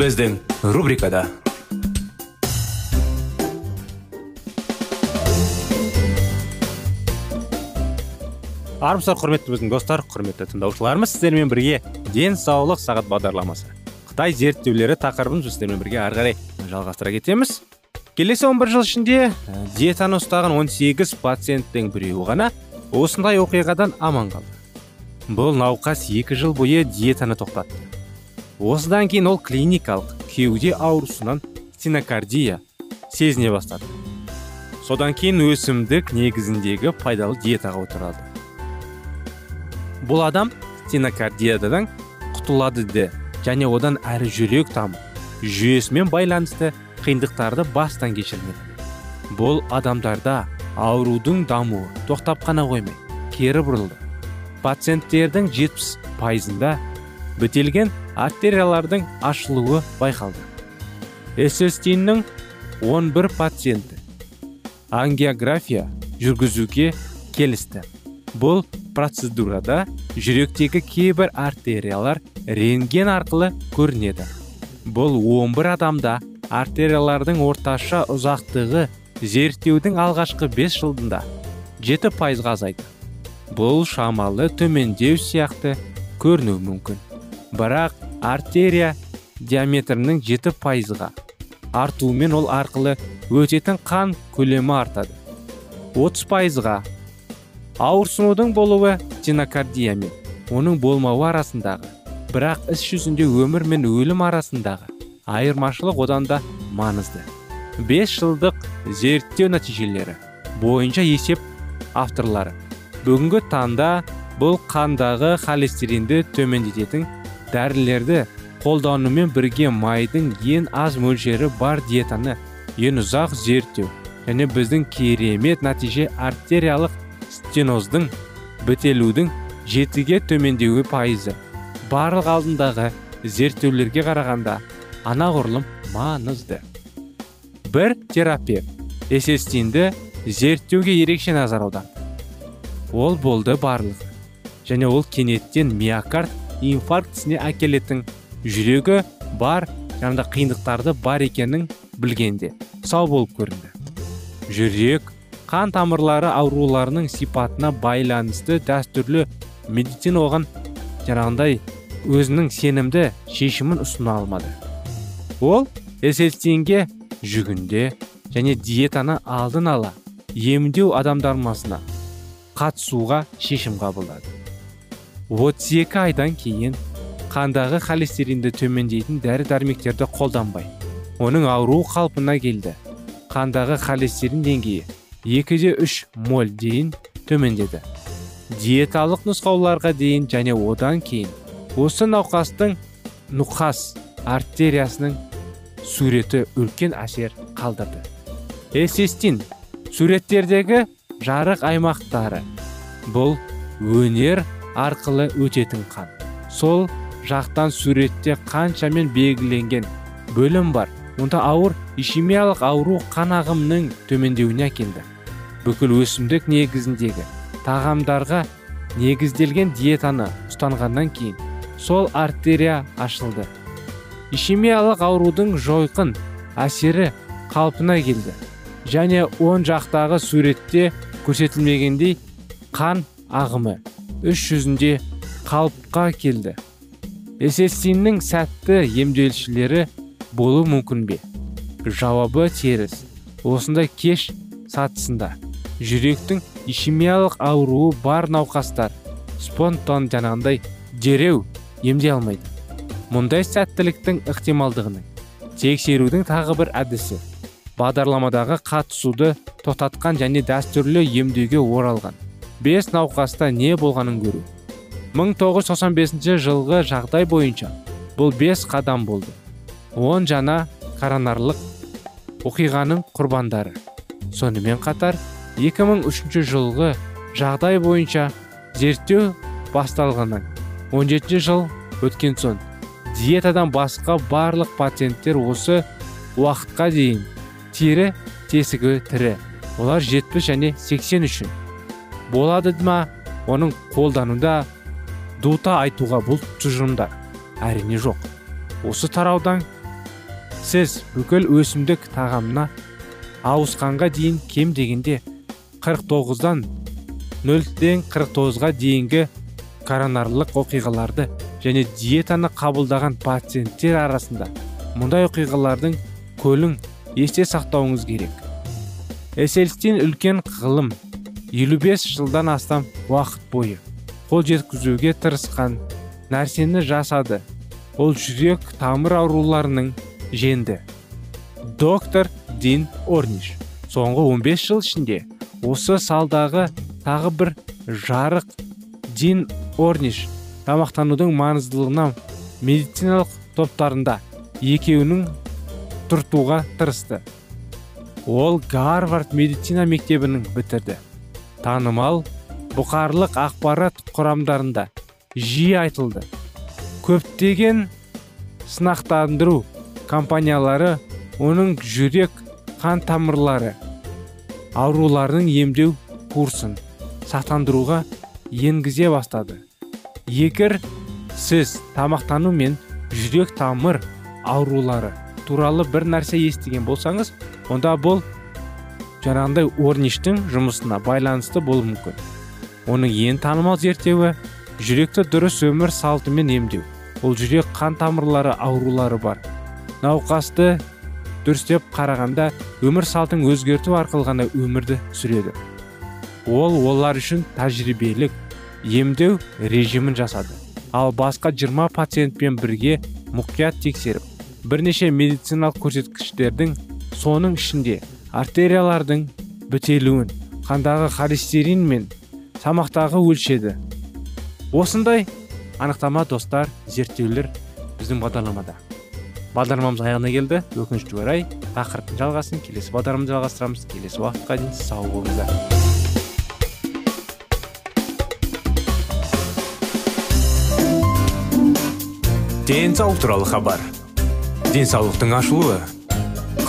Біздің рубрикада армысыздар құрметті біздің достар құрметті тыңдаушыларымыз сіздермен бірге денсаулық сағат бағдарламасы қытай зерттеулері тақырыбын сіздермен бірге ары қарай жалғастыра кетеміз. Келесі 11 жыл ішінде ә, диетаны ұстаған 18 пациенттің біреуі ғана осындай оқиғадан аман қалды. Бұл науқас екі жыл бойы диетаны тоқтатты. Осыдан кейін ол клиникалық кеуде аурусынан стенокардия сезіне бастады. Содан кейін өсімдік негізіндегі пайдалы диетаға отырады. Бұл адам стенокардиядан құтылады де және одан әрі жүрек тамыр жүйесімен байланысты қиындықтарды бастан кешірмеді. Бұл адамдарда аурудың дамуы тоқтап қана қоймай кері бұрылды. Пациенттердің 70 пайызында бітелген артериялардың ашылуы байқалды. Эссестиннің 11 пациенті. Ангиография жүргізуге келісті. Бұл процедурада жүректегі кейбір артериялар рентген арқылы көрінеді. Бұл 11 адамда артериялардың орташа ұзақтығы зерттеудің алғашқы 5 жылдында 7 пайызға азайды. Бұл шамалы төмендеу сияқты көрінуі мүмкін. Бірақ артерия диаметрінің 7 пайызға артуымен ол арқылы өтетін қан көлемі артады. 30 пайызға ауырсынудың болуы стенокардия мен оның болмауы арасындағы бірақ іс жүзінде өмір мен өлім арасындағы айырмашылық одан да маңызды. 5 жылдық зерттеу нәтижелері бойынша есеп авторлары. бүгінгі таңда бұл қандағы холестеринді төмендететін дәрілерді қолданумен бірге майдың ең аз мөлшері бар диетаны ең ұзақ зерттеу және біздің керемет нәтиже артериялық стеноздың бітелудің жетіге төмендеуі пайызы. Барлық алдындағы зерттеулерге қарағанда анағұрлым маңызды. Бір терапевт эсестинді зерттеуге ерекше назар аударды ол болды барлығы және ол кенеттен миокард инфарктісіне әкелетін жүрегі бар жаңағыдай қиындықтарды бар екенін білгенде сау болып көрінді. Жүрек қан тамырлары ауруларының сипатына байланысты дәстүрлі медицина оған жаңағындай өзінің сенімді шешімін ұсына алмады. Ол эсестинге жүгінде және диетаны алдын ала емдеу адамдармасына қатысуға шешім қабылдады. 32 айдан кейін қандағы холестеринді төмендейтін дәрі дәрмектерді қолданбай оның ауру қалпына келді. Қандағы холестерин деңгейі 2-де 3 моль дейін төмендеді. Диеталық нұсқауларға дейін және одан кейін осы науқастың нұқас артериясының суреті үлкен әсер қалдырды. Эсестин суреттердегі жарық аймақтары. Бұл өнер арқылы өтетін қан. Сол жақтан суретте қаншамен белгіленген бөлім бар. Онда ауыр ишемиялық ауру қан ағымының төмендеуіне әкелді. Бүкіл өсімдік негізіндегі тағамдарға негізделген диетаны ұстанғаннан кейін сол артерия ашылды. Ишемиялық аурудың жойқын әсері қалпына келді. Және оң жақтағы суретте көрсетілмегендей қан ағымы. Үш жүзінде қалыпқа келді. Эсестиннің сәтті емделушілері болуы мүмкін бе? Жауабы теріс. Осындай кеш сатысында. Жүректің ишемиялық ауруы бар науқастар спонтан жаңағындай дереу емдей алмайды. Мұндай сәттіліктің ықтималдығының тексерудің тағы бір әдісі. Бағдарламадағы қатысуды тоқтатқан және дәстүрлі емдеуге оралған. Бес науқаста не болғанын көру. 1995 жылғы жағдай бойынша бұл бес қадам болды. Он жаңа коронарлық оқиғаның құрбандары. Сонымен қатар 2003 жылғы жағдай бойынша зерттеу басталғаннан 17 жыл өткен соң диетадан басқа барлық пациенттер осы уақытқа дейін тері тесігі тірі. Олар 70 және 80 үшін болады ма оның қолдануда дута айтуға бұл тұжырымдар әрине жоқ. Осы тараудан сіз бүкіл өсімдік тағамына ауысқанға дейін кем дегенде 49-дан 0-ден 49-ға дейінгі коронарлық оқиғаларды және диетаны қабылдаған пациенттер арасында мұндай оқиғалардың көлің есте сақтауыңыз керек. Эсельстин үлкен ғылым 55 жылдан астам уақыт бойы қол жеткізуге тырысқан нәрсені жасады. Ол жүрек тамыр ауруларының женді. Доктор дин орниш соңғы 15 жыл ішінде осы салдағы тағы бір жарық дин орниш тамақтанудың маңыздылығына медициналық топтарында екеуінің тұртуға тырысты. Ол гарвард медицина мектебінің бітірді. Танымал бұқарлық ақпарат құрамдарында жиі айтылды. Көптеген сынақтандыру компаниялары оның жүрек қан тамырлары ауруларының емдеу курсын сақтандыруға енгізе бастады. Егер сіз тамақтану мен жүрек тамыр аурулары туралы бір нәрсе естіген болсаңыз онда бұл жаңағындай орништің жұмысына байланысты болуы мүмкін. Оның ең танымал зерттеуі жүректі дұрыс өмір салтымен емдеу. Ол жүрек қан тамырлары аурулары бар. Науқасты дұрыстеп қарағанда өмір салтын өзгерту арқылы ғана өмірді сүреді. Ол олар үшін тәжірибелік емдеу режимін жасады. Ал басқа 20 пациентпен бірге мұқият тексеріп бірнеше медициналық көрсеткіштердің соның ішінде артериялардың бітелуін қандағы холестерин мен тамақтағы өлшеді. Осындай анықтама достар зерттеулер біздің бағдарламада. Бағдарламамыз аяғына келді. Өкінішке орай тақырыптың жалғасын. Келесі бағдарламада жалғастырамыз. Келесі уақытқа дейін сау болыңыздар. Денсаулық туралы хабар. Денсаулықтың ашылуы.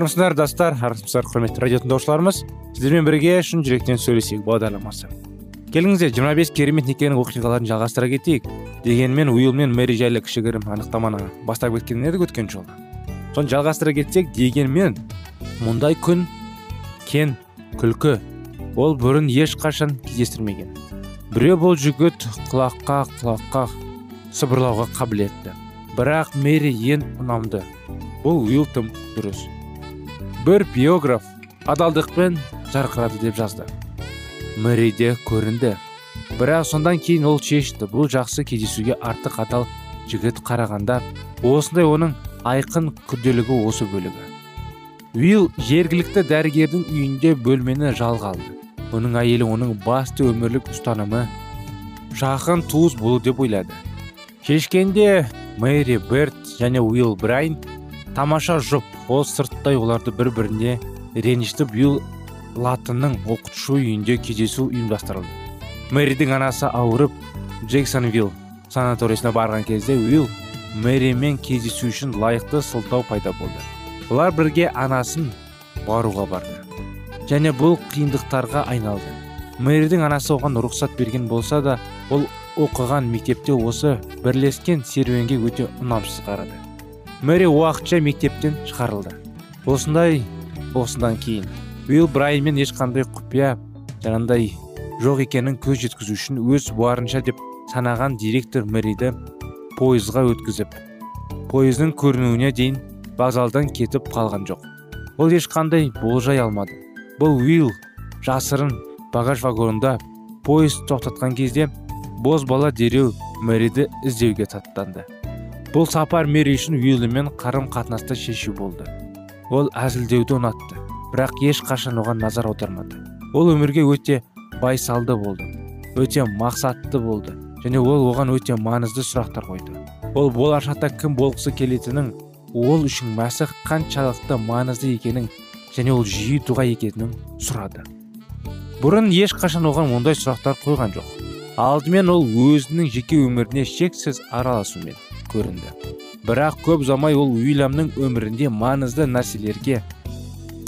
Армысыздар достар. Армысыздар құрметті радио тыңдаушыларымыз сіздермен бірге шын жүректен сөйлесейік бағдарламасы. Келіңіздер 25 керемет некенің оқиғаларын жалғастыра кетейік. Дегенмен уилл мен мэри жайлы кішігірім анықтаманы бастап кеткен едік өткен жолы соны жалғастыра кетсек дегенмен мұндай күн кен күлкі ол бұрын ешқашан кездестірмеген. Біреу бұл жігіт құлаққа құлаққа сыбырлауға қабілетті. Бірақ мэри ең ұнамды. Бұл уилл тым дұрыс. Бір биограф адалдықпен жарқырады деп жазды. Мэриде көрінді. Бірақ сондан кейін ол шешті бұл жақсы кездесуге артық адал жігіт қарағанда осындай оның айқын күрделігі осы бөлігі. Уилл жергілікті дәрігердің үйінде бөлмені жалға алды. Оның әйелі оның басты өмірлік ұстанымы жақын туыс болу деп ойлады. Шешкенде мэри берт және уилл брайн тамаша жұп ол сырттай оларды бір біріне ренжітіп уилл латынның оқытушы үйінде кездесу ұйымдастырылды. Мэридің анасы ауырып джексонвилл санаториясына барған кезде уилл мэримен кездесу үшін лайықты сылтау пайда болды. Олар бірге анасын баруға барды. Және бұл қиындықтарға айналды. Мэридің анасы оған рұқсат берген болса да ол оқыған мектепте осы бірлескен серуенге өте ұнамсыз қарады. Мэри уақытша мектептен шығарылды. Осындай осыдан кейін. Уилл брайанмен ешқандай құпия жаңағындай жоқ екенін көз жеткізу үшін өз барынша деп санаған директор мэриді пойызға өткізіп пойыздың көрінуіне дейін вокзалдан кетіп қалған жоқ. Ол ешқандай болжай алмады. Бұл уилл жасырын багаж вагонында пойыз тоқтатқан кезде боз бала дереу мэриді іздеуге аттанды бұл сапар мэри үшін уиллмен қарым қатынасты шешу болды. Ол әзілдеуді ұнатты бірақ ешқашан оған назар аудармады. Ол өмірге өте байсалды болды өте мақсатты болды және ол оған өте маңызды сұрақтар қойды. Ол болашақта кім болғысы келетінін ол үшін мәсіх қаншалықты маңызды екенін және ол жиі дұға екенін сұрады. Бұрын ешқашан оған ондай сұрақтар қойған жоқ. Алдымен ол өзінің жеке өміріне шексіз араласумен көрінді. Бірақ көп ұзамай ол уильямның өмірінде маңызды нәрселерге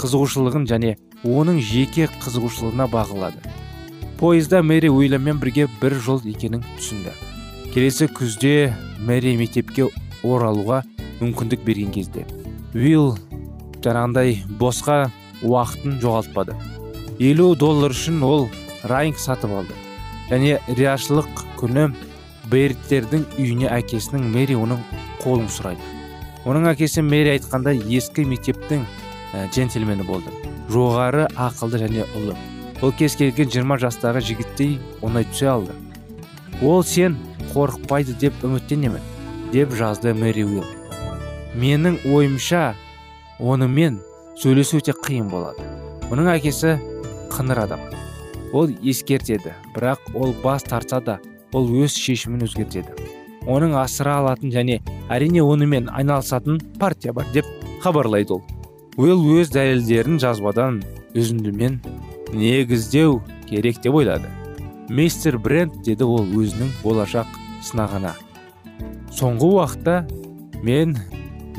қызығушылығын және оның жеке қызығушылығына бағылады пойызда мэри уильяммен бірге бір жол екенін түсінді. Келесі күзде мэри мектепке оралуға мүмкіндік берген кезде. Уилл жаңағындай босқа уақытын жоғалтпады. Елу доллар үшін ол райнг сатып алды. Және рияшылық күні берттердің үйіне әкесінің мэри оның қолын сұрайды. Оның әкесі мэри айтқандай ескі мектептің ә, джентльмені болды. Жоғары ақылды және ұлы. Ол кез келген жиырма жастағы жігіттей оңай түсе алды. Ол сен қорықпайды деп үміттенемін деп жазды мэри уилл. Менің ойымша онымен сөйлесу өте қиын болады оның әкесі қыңыр адам. Ол ескертеді бірақ ол бас тартса да ол өз шешімін өзгертеді. Оның асыра алатын және әрине онымен айналысатын партия бар деп хабарлайды ол. Уилл өз дәлелдерін жазбадан үзіндімен негіздеу керек деп ойлады. Мистер брент деді ол өзінің болашақ сынағына. Соңғы уақытта мен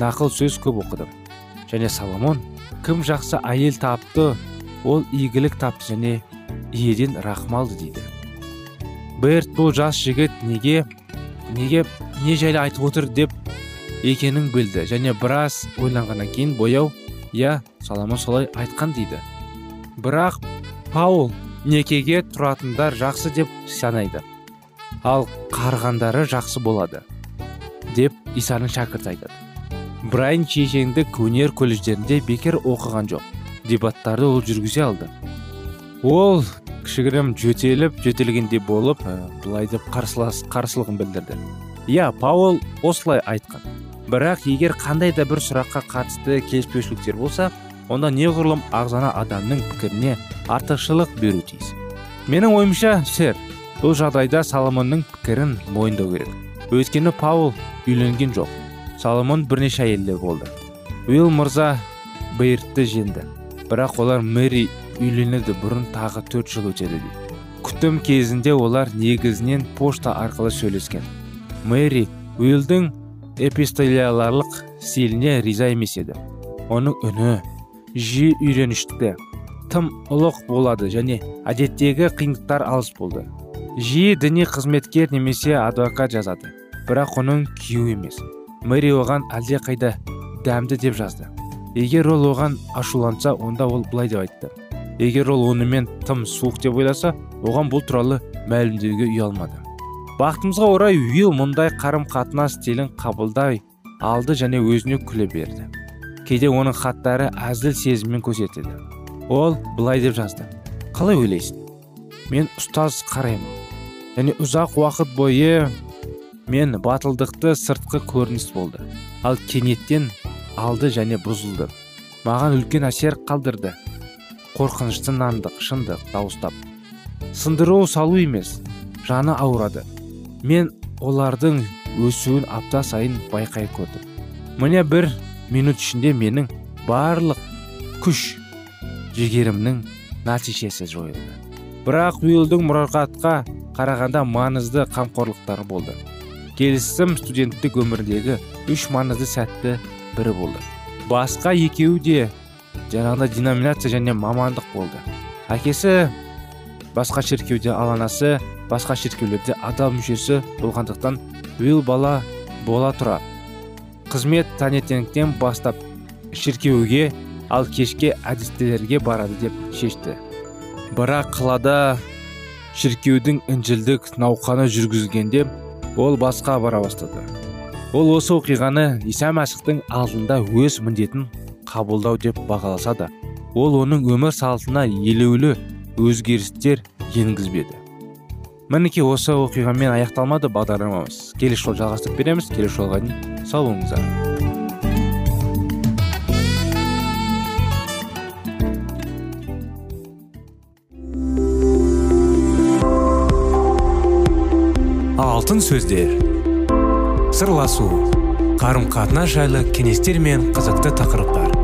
нақыл сөз көп оқыдым. Және соломон кім жақсы әйел тапты ол игілік тапты және иеден рахым алды дейді. Берт бұл жас жігіт неге неге не жайлы айтып отыр деп екенін білді. Және біраз ойланғаннан кейін бояу иә соломон солай айтқан дейді. Бірақ паул некеге тұратындар жақсы деп санайды. Ал қарғандары жақсы болады деп исаның шәкірті айтады. Брайан шешендік өнер колледждерінде бекер оқыған жоқ. Дебаттарды ол жүргізе алды. Ол кішігірім жөтеліп жөтелгендей болып былай деп қарсылас қарсылығын білдірді. Иә паул осылай айтқан. Бірақ егер қандай да бір сұраққа қатысты келіспеушіліктер болса онда неғұрлым ағзана адамның пікіріне артықшылық беру тиіс. Менің ойымша сэр бұл жағдайда соломонның пікірін мойындау керек. Өйткені паул үйленген жоқ. Соломон бірнеше әйелдер болды. Уилл мырза бейртті жеңді. Бірақ олар мэри үйленеді бұрын тағы төрт жыл өтеді дейді. Күтім кезінде олар негізінен пошта арқылы сөйлескен. Мэри уиллдің эпистоляларлық стиліне риза емес еді. Оның үні жиі үйренішті тым ұлық болады және әдеттегі қиындықтар алыс болды. Жиі діни қызметкер немесе адвокат жазады бірақ оның күйеуі емес. Мэри оған әлдеқайда дәмді деп жазды. Егер ол оған ашуланса онда ол былай деп айтты. Егер ол онымен тым суық деп ойласа оған бұл туралы мәлімдеуге ұялмады бақытымызға орай уилл мұндай қарым қатынас стилін қабылдай алды және өзіне күле берді. Кейде оның хаттары әзіл сезіммен көрсетеді ол былай деп жазды. Қалай ойлайсың? Мен ұстаз қараймын. Және ұзақ уақыт бойы мен батылдықты сыртқы көрініс болды. Ал кенеттен алды және бұзылды. Маған үлкен әсер қалдырды. Қорқынышты нандық шындық дауыстап. Сындыру салу емес жаны ауырады. Мен олардың өсуін апта сайын байқай көрдім. Міне бір минут ішінде менің барлық күш жігерімнің нәтижесі жойылды. Бірақ уилдың мұрағатқа қарағанда маңызды қамқорлықтары болды. Келісім студенттік өмірдегі үш маңызды сәтті бірі болды. Басқа екеуі де жаңағыдай деноминация және мамандық болды. Әкесі басқа шіркеуде ал анасы басқа шіркеулерде адал мүшесі болғандықтан уилл бала бола тұра. Қызмет таңертеңнен бастап шіркеуге ал кешке әдістелерге барады деп шешті. Бірақ қалада шіркеудің інжілдік науқаны жүргізгенде ол басқа бара бастады. Ол осы оқиғаны иса мәсіхтің алдында өз міндетін қабылдау деп бағаласа да ол оның өмір салтына елеулі өзгерістер енгізбеді. Мінекей осы оқиғамен аяқталмады. Бағдарламамыз келесі жолы жалғастырып береміз. Келесі жолға дейін сау болыңыздар. Алтын сөздер. Сырласу. Қарым қатынас жайлы кеңестер мен қызықты тақырыптар.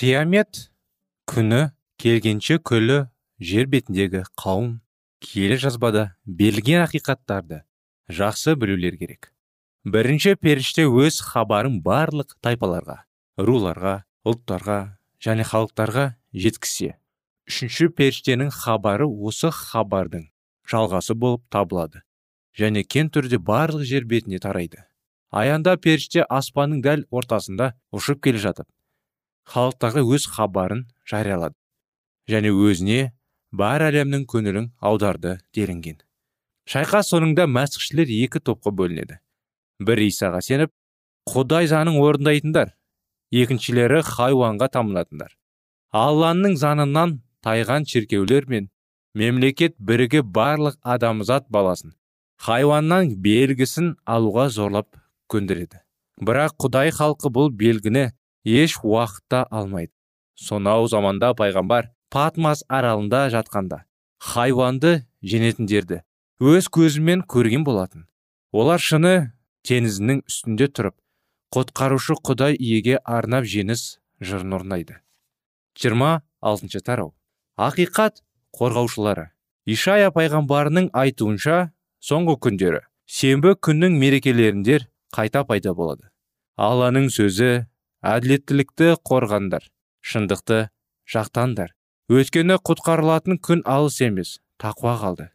Қиямет күні келгенше күлі жер бетіндегі қауым киелі жазбада берілген ақиқаттарды жақсы білулер керек. Бірінші періште өз хабарын барлық тайпаларға руларға ұлттарға және халықтарға жеткізсе. Үшінші періштенің хабары осы хабардың жалғасы болып табылады және кен түрде барлық жер бетіне тарайды. Аяңда періште аспанның дәл ортасында ұшып келе жатып халықтарға өз хабарын жариялады және өзіне бар әлемнің көңілін аударды делінген. Шайқас соңында мәсіхшілер екі топқа бөлінеді. Бір исаға сеніп құдай заңын орындайтындар екіншілері хайуанға тамынатындар. Алланың заңынан тайған шіркеулер мен мемлекет біріге барлық адамзат баласын хайуаннан белгісін алуға зорлап көндіреді. Бірақ құдай халқы бұл белгіні еш уақытта алмайды. Сонау заманда пайғамбар патмас аралында жатқанда хайуанды женетіндерді өз көзімен көрген болатын. Олар шыны теңізінің үстінде тұрып құтқарушы құдай иеге арнап жеңіс жырын жиырма алтыншы тарау. Ақиқат қорғаушылары. Ишая пайғамбарының айтуынша соңғы күндері сенбі күннің мерекелеріндер қайта пайда болады. Алланың сөзі әділеттілікті қорғандар шындықты жақтандар. Өйткені құтқарылатын күн алыс емес тақуа қалды.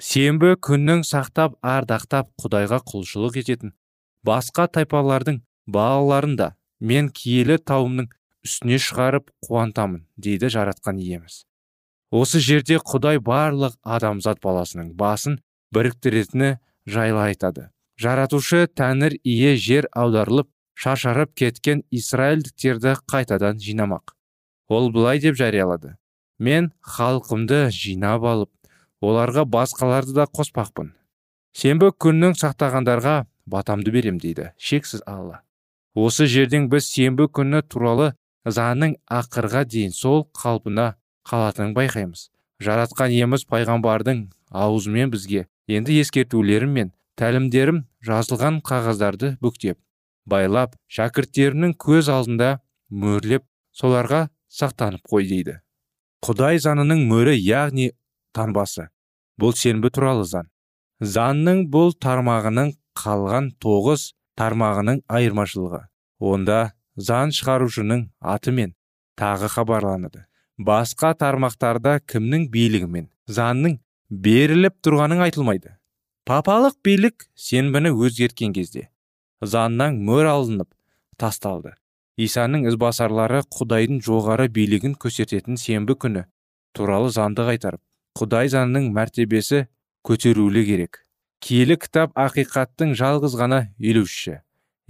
Сенбі күннің сақтап ардақтап құдайға құлшылық ететін басқа тайпалардың балаларын да мен киелі тауымның үстіне шығарып қуантамын дейді жаратқан иеміз. Осы жерде құдай барлық адамзат баласының басын біріктіретіні жайлы айтады. Жаратушы тәңір ие жер аударылып шашарып кеткен израильдіктерді қайтадан жинамақ. Ол былай деп жариялады. Мен халқымды жинап алып оларға басқаларды да қоспақпын. Сенбі күннің сақтағандарға батамды берем дейді шексіз алла. Осы жерден біз сенбі күні туралы заңның ақырға дейін сол қалпына қалатынын байқаймыз. Жаратқан иеміз пайғамбардың аузымен бізге. Енді ескертулерім мен тәлімдерім жазылған қағаздарды бүктеп байлап шәкірттерінің көз алдында мөрлеп соларға сақтанып қой дейді. Құдай заңының мөрі яғни танбасы. Бұл сенбі туралы заң. Заңның бұл тармағының қалған тоғыз тармағының айырмашылығы. Онда заң шығарушының аты мен тағы хабарланады. Басқа тармақтарда кімнің билігімен? Заңның беріліп тұрғаның айтылмайды. Папалық билік сенбіні өзгерткен кезде заңнан мөр алынып тасталды. Исаның ізбасарлары құдайдың жоғары билігін көрсететін сенбі күні туралы заңды қайтарып құдай заңының мәртебесі көтерулі керек. Киелі кітап ақиқаттың жалғыз ғана үйлеушісі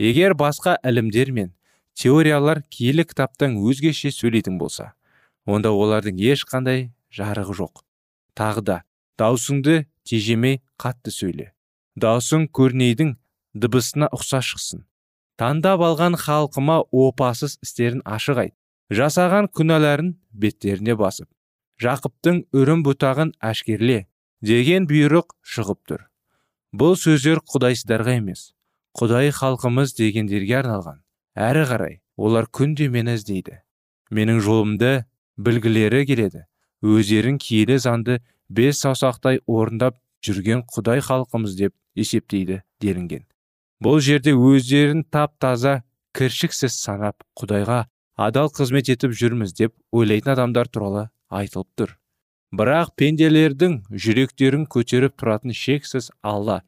егер басқа ілімдер мен теориялар киелі кітаптан өзгеше сөйлейтін болса онда олардың ешқандай жарығы жоқ. Тағы да даусыңды тежемей қатты сөйле. Даусың көрнейдің дыбысына ұқсас шықсын. Таңдап алған халқыма опасыз істерін ашық айт жасаған күнәларын беттеріне басып жақыптың үрім бұтағын әшкерле деген бұйрық шығып тұр. Бұл сөздер құдайсыздарға емес құдай халқымыз дегендерге арналған. Әрі қарай олар күнде мені іздейді. Менің жолымды білгілері келеді. Өздерін киелі заңды бес саусақтай орындап жүрген құдай халқымыз деп есептейді делінген. Бұл жерде өздерін тап таза кіршіксіз санап құдайға адал қызмет етіп жүрміз деп ойлайтын адамдар туралы айтылып тұр. Бірақ пенделердің жүректерін көтеріп тұратын шексіз алла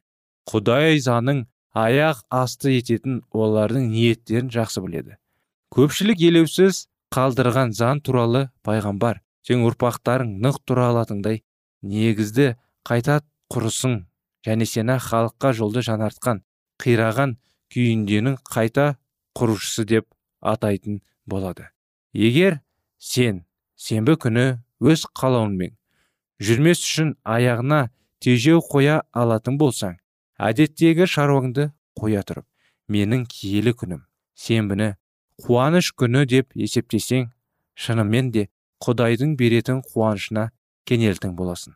құдай заның аяқ асты ететін олардың ниеттерін жақсы біледі. Көпшілік елеусіз қалдырған заң туралы пайғамбар сен ұрпақтарың нық тұра алатындай негізді қайта құрысың және сені халыққа жолды жаңартқан қираған күйінденің қайта құрушысы деп атайтын болады. Егер сен сенбі күні өз қалауыңмен жүрмес үшін аяғына тежеу қоя алатын болсаң әдеттегі шаруаңды қоя тұрып менің киелі күнім сенбіні қуаныш күні деп есептесең шынымен де құдайдың беретін қуанышына кенелтің боласың.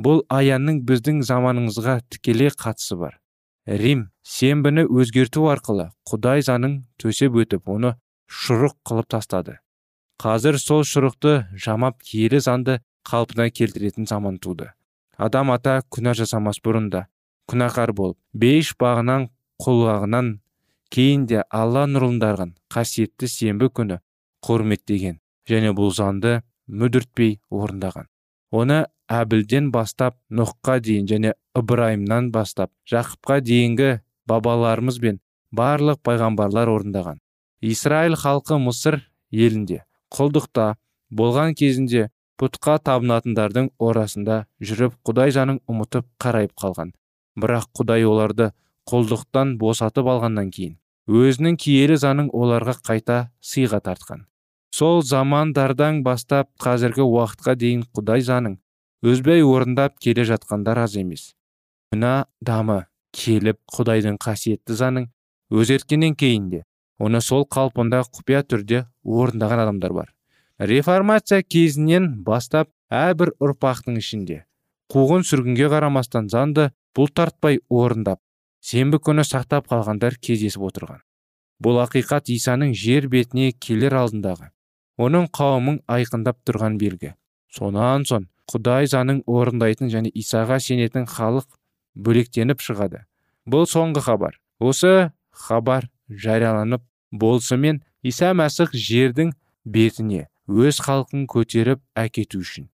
Бұл аянның біздің заманымызға тікелей қатысы бар. Рим сенбіні өзгерту арқылы құдай заңын төсеп өтіп оны шұрық қылып тастады. Қазір сол шұрықты жамап киелі заңды қалпына келтіретін заман туды. Адам ата күнә жасамас бұрын да күнәқар болып бейіш бағынан құлғағынан кейін де алла нұрындарған қасиетті сенбі күні құрметтеген және бұл заңды мүдіртпей орындаған. Оны әбілден бастап нұхқа дейін және ыбырайымнан бастап жақыпқа дейінгі бабаларымыз бен барлық пайғамбарлар орындаған. Исраил халқы мысыр елінде құлдықта болған кезінде пұтқа табынатындардың орасында жүріп құдай жанын ұмытып қарайып қалған. Бірақ құдай оларды құлдықтан босатып алғаннан кейін өзінің киелі заңын оларға қайта сыйға тартқан. Сол замандардан бастап қазіргі уақытқа дейін құдай заңын өзбей орындап келе жатқандар аз емес. Мына дамы келіп құдайдың қасиетті заңын өзгерткеннен кейін де оны сол қалпында құпия түрде орындаған адамдар бар. Реформация кезінен бастап әрбір ұрпақтың ішінде қуғын сүргінге қарамастан заңды бұлтартпай орындап сенбі күні сақтап қалғандар кездесіп отырған. Бұл ақиқат исаның жер бетіне келер алдындағы оның қауымын айқындап тұрған белгі. Сонан соң құдай заңын орындайтын және исаға сенетін халық бөлектеніп шығады. Бұл соңғы хабар. Осы хабар жарияланып болысымен иса мәсіх жердің бетіне өз халқын көтеріп әкету үшін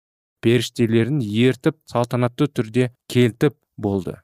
періштелерін ертіп салтанатты түрде келтіп болды.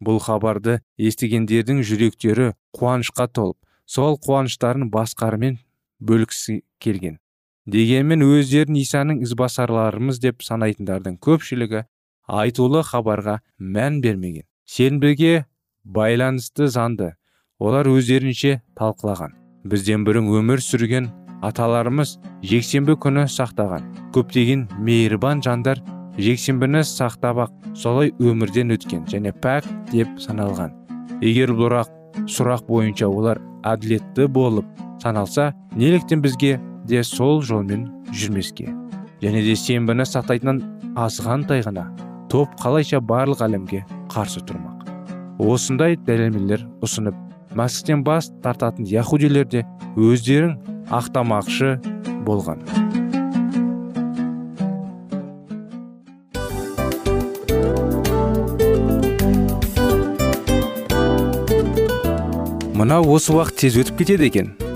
Бұл хабарды естігендердің жүректері қуанышқа толып сол қуаныштарын басқарымен бөлгісі келген. Дегенмен өздерін исаның ізбасарларымыз деп санайтындардың көпшілігі айтулы хабарға мән бермеген. Сенбіге байланысты заңды олар өздерінше талқылаған. Бізден бұрын өмір сүрген аталарымыз жексенбі күні сақтаған. Көптеген мейірбан жандар жексенбіні сақтап ақ солай өмірден өткен және пәк деп саналған. Егер бұрақ сұрақ бойынша олар әділетті болып саналса неліктен бізге де сол жолмен жүрмеске. Және де сенбіні сақтайтын азғантай ғана топ қалайша барлық әлемге қарсы тұрмақ. Осындай дәлелмелер ұсынып мәсіхтен бас тартатын яхудилер де өздерін ақтамақшы болған. Мынау осы уақыт тез өтіп кетеді екен.